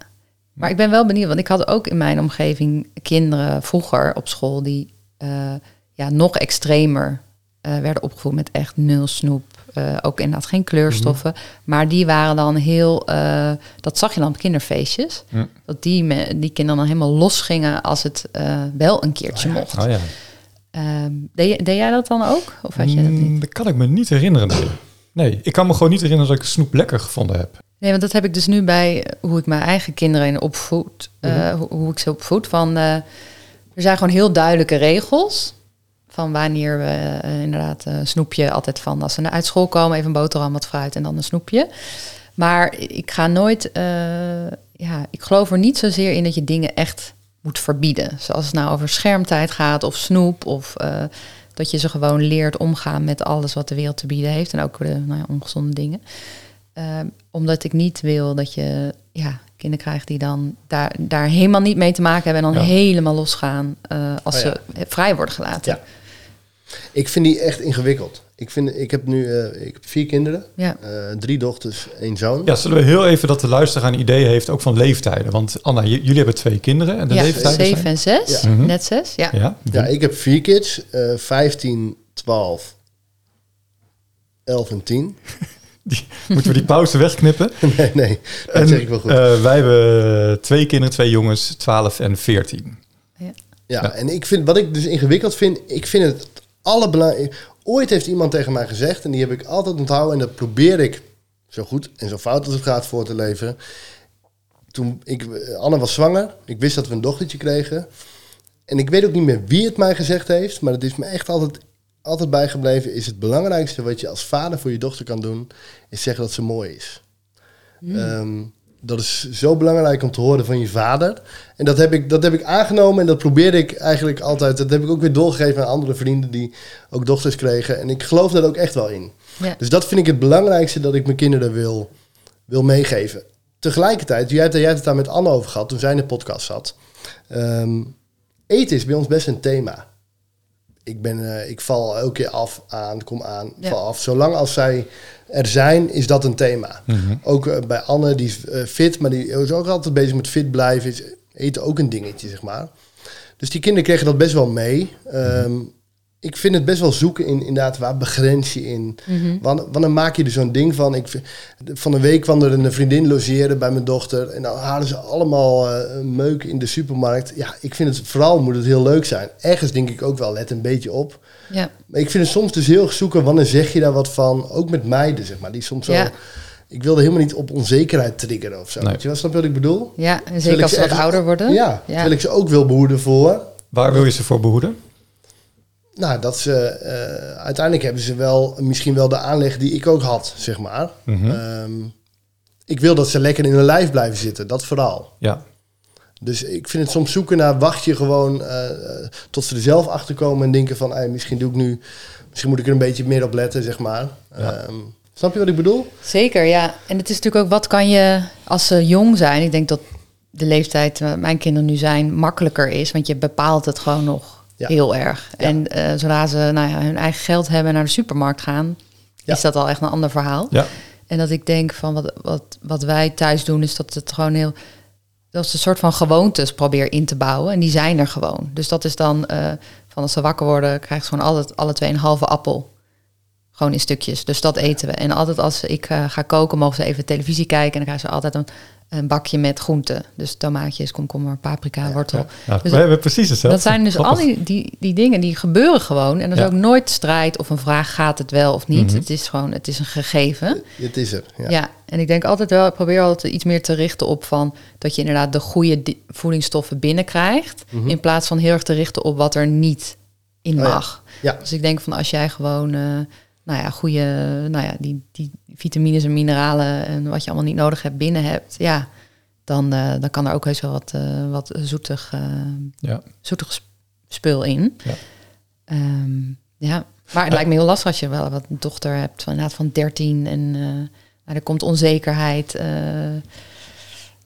maar ik ben wel benieuwd. Want ik had ook in mijn omgeving kinderen vroeger op school... die ja, nog extremer werden opgevoed met echt nul snoep. Eh, ook inderdaad geen kleurstoffen. Maar die waren dan heel, eh, dat zag je dan op kinderfeestjes. Dat die, me, die kinderen dan helemaal los gingen als het eh, wel een keertje mocht. Oh ja. Ehm, deed, deed jij dat dan ook? Of had je dat niet? Mm, dat kan ik me niet herinneren. Nee. nee, ik kan me gewoon niet herinneren dat ik snoep lekker gevonden heb. Nee, want dat heb ik dus nu bij hoe ik mijn eigen kinderen in opvoed. eh, hoe, hoe ik ze opvoed. Van, er zijn gewoon heel duidelijke regels. Van wanneer we eh, inderdaad een snoepje altijd van als ze naar uit school komen, even een boterham, wat fruit en dan een snoepje. Maar ik ga nooit, eh, ja, ik geloof er niet zozeer in dat je dingen echt moet verbieden. Zoals het nou over schermtijd gaat of snoep of eh, dat je ze gewoon leert omgaan met alles wat de wereld te bieden heeft en ook de nou ja, ongezonde dingen. Omdat ik niet wil dat je ja, kinderen krijgt die dan daar, daar helemaal niet mee te maken hebben en dan Ja. helemaal losgaan eh, als Oh ja. ze vrij worden gelaten. Ja. Ik vind die echt ingewikkeld. Ik, vind, ik heb nu eh, ik heb vier kinderen, Ja. eh, drie dochters, één zoon. Ja, zullen we heel even dat de luisteraar een idee heeft, ook van leeftijden. Want Anna, j- jullie hebben twee kinderen en de Ja, leeftijden zeven zijn... en zes, Ja. Mhm. net zes. Ja. Ja, Ja, ik heb vier kids, eh 15, 12, 11 en 10. Die, moeten we die pauze wegknippen? nee, nee, dat En, zeg ik wel goed. eh, wij hebben twee kinderen, twee jongens, 12 en 14. ja, ja. en ik vind, wat ik dus ingewikkeld vind, ik vind het allerbelangrijkste... Ooit heeft iemand tegen mij gezegd, en die heb ik altijd onthouden... en dat probeer ik zo goed en zo fout als het gaat voor te leven. Toen ik, Anne was zwanger, ik wist dat we een dochtertje kregen... En ik weet ook niet meer wie het mij gezegd heeft, maar het is me echt altijd, altijd bijgebleven. Is het belangrijkste wat je als vader voor je dochter kan doen, is zeggen dat ze mooi is. Ehm, dat is zo belangrijk om te horen van je vader. En dat heb, ik, dat heb ik aangenomen en dat probeer ik eigenlijk altijd. Dat heb ik ook weer doorgegeven aan andere vrienden die ook dochters kregen. En ik geloof daar ook echt wel in. Ja. Dus dat vind ik het belangrijkste dat ik mijn kinderen wil, wil meegeven. Tegelijkertijd, jij hebt, jij hebt het daar met Anne over gehad toen zij in de podcast zat. Ehm, eten is bij ons best een thema. Ik, ben, eh, ik val elke keer af, aan, kom aan, Ja. val af. Zolang als zij er zijn, is dat een thema. Mhm. Ook eh, bij Anne, die is eh, fit, maar die is ook altijd bezig met fit blijven. Is eten ook een dingetje, zeg maar. Dus die kinderen kregen dat best wel mee. Ehm, ik vind het best wel zoeken in, inderdaad, waar begrens je in? Wanneer, wanneer maak je er zo'n ding van? Ik, vind- van een week kwam er een vriendin logeren bij mijn dochter. En dan halen ze allemaal eh, meuk in de supermarkt. Ja, ik vind het vooral moet het heel leuk zijn. Ergens denk ik ook wel, let een beetje op. Ja. Maar ik vind het soms dus heel erg zoeken, wanneer zeg je daar wat van? Ook met meiden, zeg maar, die soms zo... Ja. Ik wilde helemaal niet op onzekerheid triggeren of zo. Nee. Weet je wel, snap je wat ik bedoel? ja, en zeker als ze wat ouder worden. Ja, terwijl ik ze ook wil behoeden voor... Waar wil je ze voor behoeden? Nou, dat ze... eh, uiteindelijk hebben ze wel misschien wel de aanleg die ik ook had, zeg maar. Mhm. Ehm, ik wil dat ze lekker in hun lijf blijven zitten, dat vooral. Ja, Dus ik vind het soms zoeken naar, wacht je gewoon eh, eh, tot ze er zelf achter komen en denken van, hey, misschien doe ik nu, misschien moet ik er een beetje meer op letten, zeg maar. Ja. Ehm, snap je wat ik bedoel? Zeker, ja. En het is natuurlijk ook, wat kan je als ze jong zijn? Ik denk dat de leeftijd waar mijn kinderen nu zijn makkelijker is, want je bepaalt het gewoon nog Ja. heel erg. Ja. En eh, zodra ze nou ja, hun eigen geld hebben en naar de supermarkt gaan, Ja. is dat al echt een ander verhaal. ja. En dat ik denk van wat, wat, wat wij thuis doen, is dat het gewoon heel. Dat is een soort van gewoontes probeer in te bouwen. En die zijn er gewoon. Dus dat is dan eh, van als ze wakker worden, krijgen ze gewoon altijd alle twee een halve appel. Gewoon in stukjes. Dus dat eten we. En altijd als ik eh, ga koken, mogen ze even televisie kijken. En dan krijgen ze altijd een, een bakje met groenten. Dus tomaatjes, komkommer, paprika, wortel. Ja, Dus we hebben precies hetzelfde. Dat zijn dus al die, die, die dingen die gebeuren gewoon. En er is Ja. ook nooit strijd of een vraag, gaat het wel of niet? Mhm. Het is gewoon, het is een gegeven. Het is er. Ja. Ja. en ik denk altijd wel, ik probeer altijd iets meer te richten op van dat je inderdaad de goede di- voedingsstoffen binnenkrijgt. In plaats van heel erg te richten op wat er niet in Mhm. Oh ja. mag. Ja. Dus ik denk van als jij gewoon, eh, nou ja, goede, nou ja, die, die vitamines en mineralen en wat je allemaal niet nodig hebt binnen hebt, ja, dan, eh, dan kan er ook heus wel wat, eh, wat zoetig, eh, Ja. zoetig sp- spul in. Ja. Ehm, ja, maar het lijkt me heel lastig als je wel wat een dochter hebt van inderdaad van 13 en eh, nou, er komt onzekerheid eh,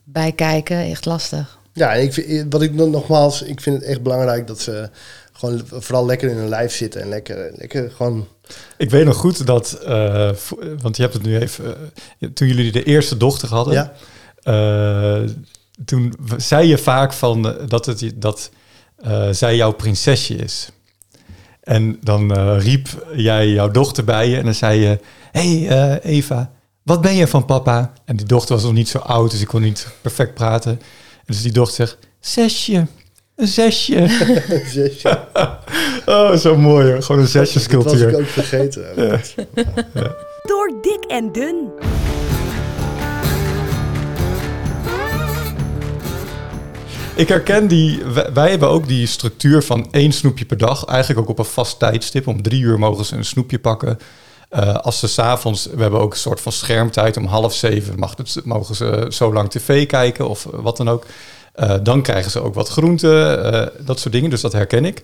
bij kijken. Echt lastig. Ja, ik vind, wat ik nog- nogmaals, ik vind het echt belangrijk dat ze gewoon vooral lekker in hun lijf zitten en lekker, lekker gewoon. Ik weet nog goed dat, eh, want je hebt het nu even, eh, toen jullie de eerste dochter hadden, Ja. eh, toen zei je vaak van dat, het, dat zij jouw prinsesje is. En dan riep jij jouw dochter bij je en dan zei je... hey, eh, Eva, wat ben je van papa? En die dochter was nog niet zo oud, dus ik kon niet perfect praten. En dus die dochter zegt, zesje, een zesje. Zesje. oh, zo mooi hoor. Gewoon een Dat was ik zesjescultuur. ook vergeten. Door dik en dun. Ik herken die, wij, wij hebben ook die structuur van één snoepje per dag. Eigenlijk ook op een vast tijdstip. Om drie uur mogen ze een snoepje pakken. Eh, als ze s'avonds, we hebben ook een soort van schermtijd. Om half zeven mag het, mogen ze zo lang tv kijken of wat dan ook. Eh, dan krijgen ze ook wat groenten, eh, dat soort dingen. Dus dat herken ik.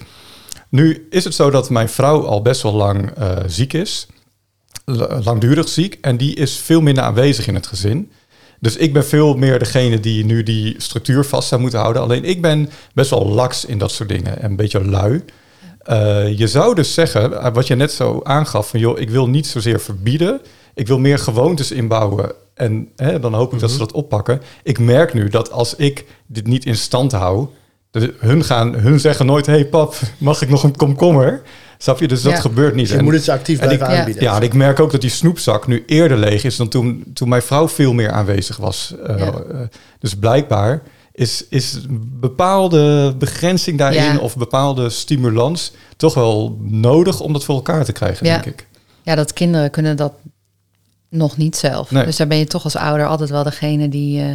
Nu is het zo dat mijn vrouw al best wel lang eh, ziek is. Langdurig ziek. En die is veel minder aanwezig in het gezin. Dus ik ben veel meer degene die nu die structuur vast zou moeten houden. Alleen ik ben best wel laks in dat soort dingen en een beetje lui. Je zou dus zeggen, wat je net zo aangaf, van joh, ik wil niet zozeer verbieden. Ik wil meer gewoontes inbouwen. En hè, dan hoop ik dat ze dat oppakken. Ik merk nu dat als ik dit niet in stand hou, de, hun, gaan, hun zeggen nooit: hey pap, mag ik nog een komkommer? Snap je? Dus dat gebeurt niet. Dus je En- moet het ze actief ik- blijven ja. aanbieden. ja, en ik merk ook dat die snoepzak nu eerder leeg is dan toen, toen mijn vrouw veel meer aanwezig was. Ja. uh, dus blijkbaar is, is een bepaalde begrenzing daarin Ja. of bepaalde stimulans toch wel nodig om dat voor elkaar te krijgen, Ja. denk ik. Ja, dat kinderen kunnen dat nog niet zelf. Nee. Dus daar ben je toch als ouder altijd wel degene die... eh,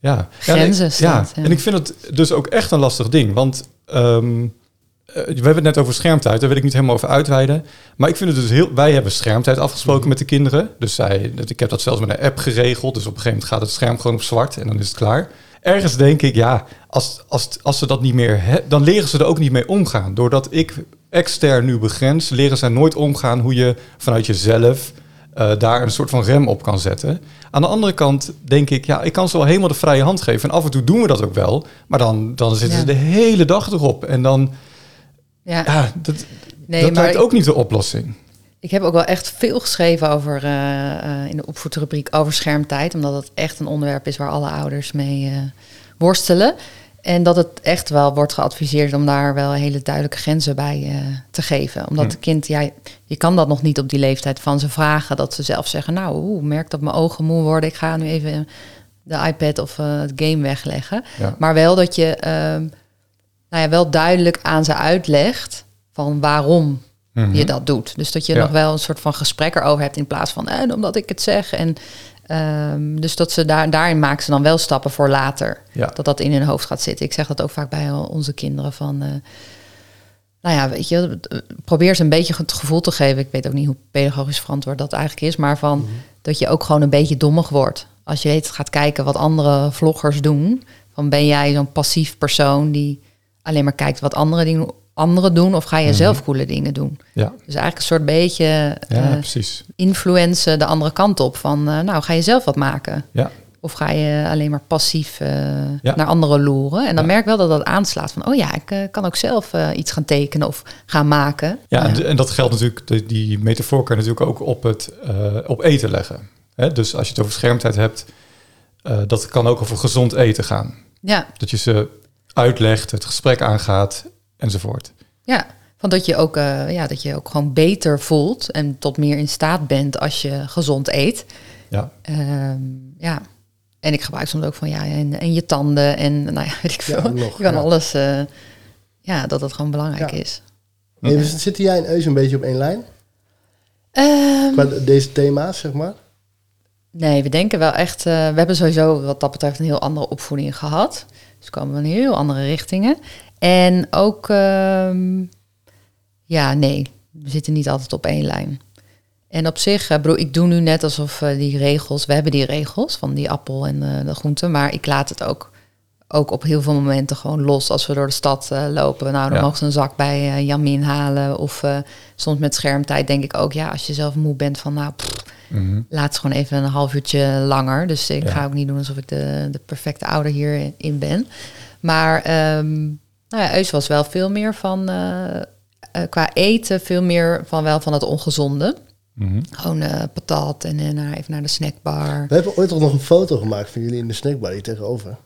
Ja. Grenzen ja, stelt, ja. ja. en ik vind het dus ook echt een lastig ding. Want ehm, eh, we hebben het net over schermtijd, daar wil ik niet helemaal over uitweiden. Maar ik vind het dus heel... Wij hebben schermtijd afgesproken met de kinderen. Dus zij, ik heb dat zelfs met een app geregeld. Dus op een gegeven moment gaat het scherm gewoon op zwart en dan is het klaar. Ergens denk ik, ja, als, als, als ze dat niet meer... he- dan leren ze er ook niet mee omgaan. Doordat ik extern nu begrens, leren zij nooit omgaan hoe je vanuit jezelf eh, daar een soort van rem op kan zetten. Aan de andere kant denk ik, ja, ik kan ze wel helemaal de vrije hand geven. En af en toe doen we dat ook wel. Maar dan, dan zitten Ja. ze de hele dag erop. En dan, ja, ja, dat, nee, dat maar lijkt ook niet de oplossing. ik heb ook wel echt veel geschreven over eh, eh, in de opvoedrubriek over schermtijd. Omdat het echt een onderwerp is waar alle ouders mee worstelen. En dat het echt wel wordt geadviseerd om daar wel hele duidelijke grenzen bij eh, te geven. Omdat Hm. het kind, ja, je kan dat nog niet op die leeftijd van ze vragen. Dat ze zelf zeggen, nou, oeh, merk dat mijn ogen moe worden. Ik ga nu even de iPad of eh, het game wegleggen. Ja. Maar wel dat je ehm, nou ja, wel duidelijk aan ze uitlegt van waarom Mhm. je dat doet. Dus dat je Ja. nog wel een soort van gesprek erover hebt in plaats van en omdat ik het zeg. En ehm, dus dat ze daar, daarin maken ze dan wel stappen voor later. Ja. Dat dat in hun hoofd gaat zitten. Ik zeg dat ook vaak bij onze kinderen van. eh, nou ja, weet je, probeer ze een beetje het gevoel te geven. Ik weet ook niet hoe pedagogisch verantwoord dat eigenlijk is, maar van dat je ook gewoon een beetje dommig wordt. Als je gaat kijken wat andere vloggers doen, van ben jij zo'n passief persoon die alleen maar kijkt wat andere dingen anderen doen, of ga je zelf coole dingen doen? Ja, Dus eigenlijk een soort beetje ja eh, influencen de andere kant op. Van eh, nou, ga je zelf wat maken? Ja. Of ga je alleen maar passief eh, Ja. naar anderen loeren? En dan merk ik wel dat dat aanslaat. Van, oh ja, ik kan ook zelf iets gaan tekenen of gaan maken. Ja, en, en dat geldt natuurlijk, de- die metafoor kan je natuurlijk ook op, het, op eten leggen. Hè? Dus als je het over schermtijd hebt, dat kan ook over gezond eten gaan. ja, Dat je ze uitlegt, het gesprek aangaat enzovoort. ja. Van dat je, ook, eh, ja, dat je ook gewoon beter voelt en tot meer in staat bent als je gezond eet. Ja, Ehm, ja. En ik gebruik soms ook van ja, en, en je tanden en nou ja, weet ik Ja, veel. nog, je kan ja. alles, eh, ja, dat het gewoon belangrijk Ja. is. Hey, dus zitten jij en Eus een beetje op één lijn? Ehm, Qua deze thema's, zeg maar? Nee, we denken wel echt. eh, we hebben sowieso wat dat betreft een heel andere opvoeding gehad. Dus komen we in heel andere richtingen. En ook, ehm, ja, nee, we zitten niet altijd op één lijn. En op zich, eh, bedoel, ik doe nu net alsof eh, die regels, we hebben die regels van die appel en eh, de groenten, maar ik laat het ook, ook op heel veel momenten gewoon los als we door de stad lopen. Nou, dan Ja. mogen ze een zak bij Jamin halen. Of soms met schermtijd denk ik ook, ja, als je zelf moe bent van, nou, pff, Mhm. laat het gewoon even een half uurtje langer. Dus ik Ja. ga ook niet doen alsof ik de, de perfecte ouder hierin ben. Maar ehm nou ja, Eus was wel veel meer van, eh, eh, qua eten, veel meer van wel van het ongezonde. Mhm. Gewoon eh, patat en naar, even naar de snackbar. We hebben ooit toch nog een foto gemaakt van jullie in de snackbar hier tegenover.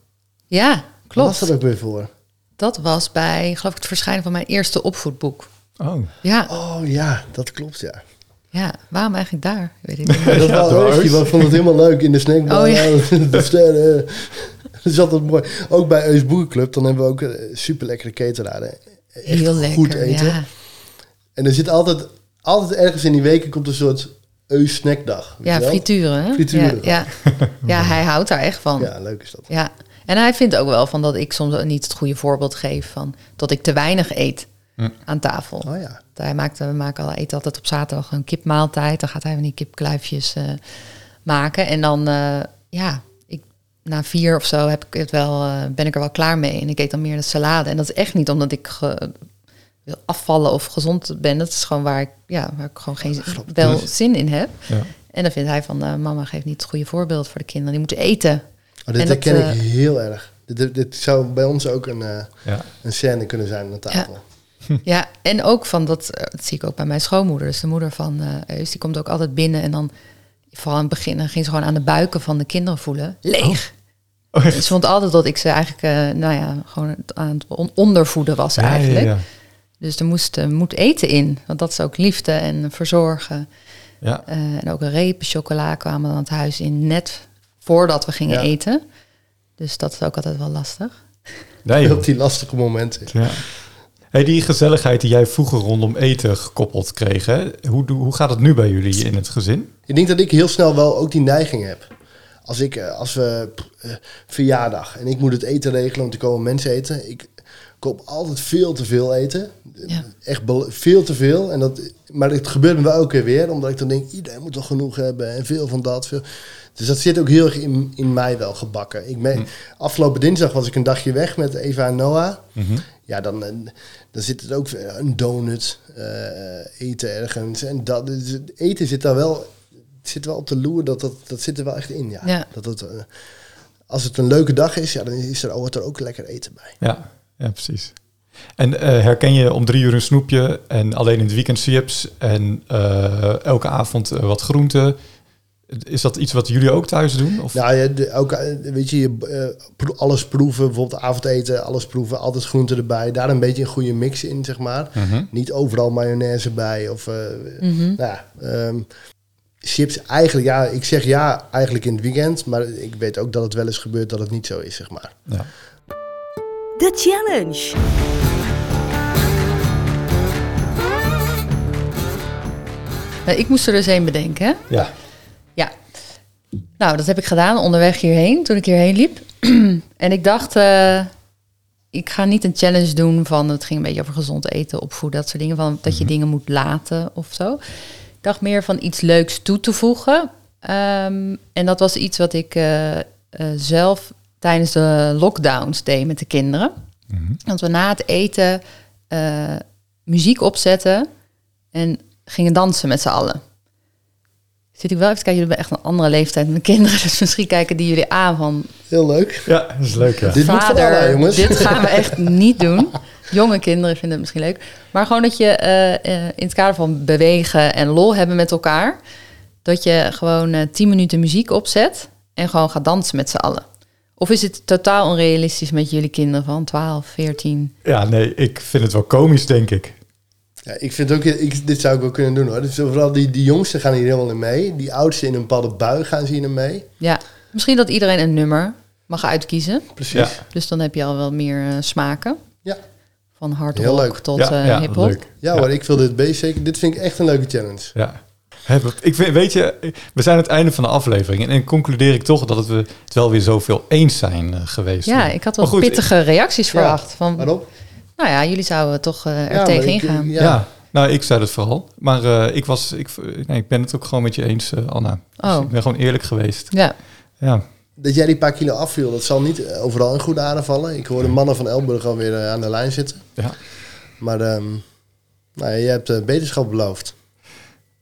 Ja, Wat was klopt. dat ook weer voor? Dat was bij, geloof ik, het verschijnen van mijn eerste opvoedboek. Oh, Ja, Oh ja, dat klopt ja. Ja. waarom eigenlijk daar? Weet ik niet. Ja, dat Ja, was vond het helemaal leuk in de snackbar. Oh, ja. De sterren. Dat is altijd mooi. Ook bij Eus Boerenclub, dan hebben we ook een super lekkere ketenaren. Echt Heel lekker. goed eten. Ja. En er zit altijd, altijd ergens in die weken komt een soort Eus snackdag. weet Ja, frituren. Hè? Frituren. Ja, ja. ja, hij houdt daar echt van. Ja. Ja, leuk is dat. En hij vindt ook wel van dat ik soms niet het goede voorbeeld geef van dat ik te weinig eet Aan tafel. Oh ja. Hij maakt, we maken al, eten altijd op zaterdag een kipmaaltijd. Dan gaat hij van die kipkluifjes eh, maken. En dan, eh, ja, ik, na vier of zo heb ik het wel, eh, ben ik er wel klaar mee. En ik eet dan meer de salade. En dat is echt niet omdat ik ge- wil afvallen of gezond ben. Dat is gewoon waar ik, ja, waar ik gewoon geen wel Dus- zin in heb. ja. En dan vindt hij van, eh, mama geeft niet het goede voorbeeld voor de kinderen. Die moeten eten. Oh, dit herken ik heel erg. Dit, dit, dit zou bij ons ook een, eh, ja. een scène kunnen zijn aan tafel. Ja, en ook van dat, eh, dat zie ik ook bij mijn schoonmoeder. Dus de moeder van eh Eus, die komt ook altijd binnen en dan vooral aan het begin dan ging ze gewoon aan de buiken van de kinderen voelen. Leeg. Oh, echt? Ze vond altijd dat ik ze eigenlijk, eh, nou ja, gewoon aan het on- ondervoeden was Ja, eigenlijk. ja. Dus er moest, eh, moet eten in, want dat is ook liefde en verzorgen. Ja. Eh, en ook een repen chocola kwamen dan het huis in net voordat we gingen Ja. eten. Dus dat is ook altijd wel lastig. Nee. Op die lastige momenten. Ja. Hey, die gezelligheid die jij vroeger rondom eten gekoppeld kreeg, hè? Hoe, hoe gaat het nu bij jullie in het gezin? Ik denk dat ik heel snel wel ook die neiging heb. Als ik, eh, als we eh, verjaardag en ik moet het eten regelen om te komen mensen eten. Ik koop altijd veel te veel eten. Ja. Echt veel te veel. En dat, maar het gebeurt me wel elke keer weer. Omdat ik dan denk, iedereen moet toch genoeg hebben. En veel van dat. Veel. Dus dat zit ook heel erg in, in mij wel gebakken. Ik ben, Afgelopen dinsdag was ik een dagje weg met Eva en Noah. Ja, dan, eh, dan zit het ook weer een donut, eh, eten ergens. En dat, dus het eten zit daar wel, zit wel op de loer, dat, dat, dat zit er wel echt in. Ja. Ja. Dat het, eh, als het een leuke dag is, ja, dan is er, hoort er ook lekker eten bij. Ja, ja precies. En eh, herken je om drie uur een snoepje en alleen in het weekend chips en eh, elke avond eh, wat groenten? Is dat iets wat jullie ook thuis doen? Of? Nou ja, de, ook, eh, weet je, je eh, pro- alles proeven, bijvoorbeeld avondeten, alles proeven, altijd groenten erbij. Daar een beetje een goede mix in, zeg maar. Mhm. Niet overal mayonaise bij of, eh, Mhm. nou ja, ehm, chips eigenlijk, ja, ik zeg ja eigenlijk in het weekend, maar ik weet ook dat het wel eens gebeurt dat het niet zo is, zeg maar. Ja. De challenge. Nou, ik moest er dus één bedenken. Ja. Nou, dat heb ik gedaan onderweg hierheen, toen ik hierheen liep. en ik dacht, eh, ik ga niet een challenge doen van, het ging een beetje over gezond eten, opvoeden, dat soort dingen, van dat je dingen moet laten of zo. Ik dacht meer van iets leuks toe te voegen. Ehm, en dat was iets wat ik eh, eh, zelf tijdens de lockdowns deed met de kinderen. Dat we na het eten muziek opzetten en gingen dansen met z'n allen. Zit ik wel even te kijken, jullie hebben echt een andere leeftijd met kinderen. Dus misschien kijken die jullie aan van... Heel leuk. ja, dat is leuk. Ja. Dit moet alle, jongens. dit gaan we echt niet doen. Jonge kinderen vinden het misschien leuk. Maar gewoon dat je eh, eh, in het kader van bewegen en lol hebben met elkaar... dat je gewoon eh 10 minuten muziek opzet en gewoon gaat dansen met z'n allen. Of is het totaal onrealistisch met jullie kinderen van 12, 14? ja, nee, ik vind het wel komisch, denk ik. Ja, ik vind ook, ik, dit zou ik wel kunnen doen hoor. Dus vooral die, die jongsten gaan hier helemaal in mee. Die oudsten in een bepaalde bui gaan ze hier in mee. Ja, misschien dat iedereen een nummer mag uitkiezen. Precies. Ja. Dus dan heb je al wel meer eh, smaken. Ja. Van hard Heel rock leuk. tot ja, eh ja, hip-hop. leuk. Ja, hoor, ik wil dit beest zeker. Dit vind ik echt een leuke challenge. Ja. Ik weet, weet je, we zijn aan het einde van de aflevering en, en concludeer ik toch dat we het wel weer zoveel eens zijn eh, geweest. Ja, ik had wel goed, pittige reacties verwacht. Van, Waarom? Nou ja, jullie zouden toch eh, er Ja, maar tegenin ik- gaan. Ja. Ja. nou, ik zei het vooral. Maar eh, ik, was, ik, nee, ik ben het ook gewoon met je eens, eh, Anna. Dus Oh. ik ben gewoon eerlijk geweest. Ja, Ja, Dat jij die paar kilo afviel, dat zal niet overal in goede aarde vallen. Ik hoor de mannen van Elburg alweer aan de lijn zitten. ja. Maar ehm nou, ja, je hebt beterschap beloofd.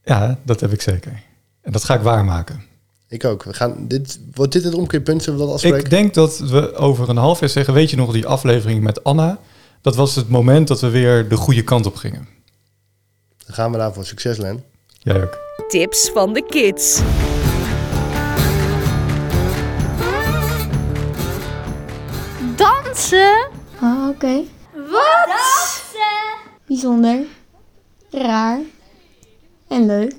ja, dat heb ik zeker. En dat ga ik waarmaken. Ik ook. We gaan dit, wordt dit het omkeerpunt? Zullen we dat afspreken? Ik denk dat we over een half jaar zeggen, weet je nog die aflevering met Anna? Dat was het moment dat we weer de goede kant op gingen. Dan gaan we daarvoor. Succes, Len. Jij ook. Tips van de kids. Dansen? Oh, oké. Wat? Dansen? Bijzonder. raar en leuk.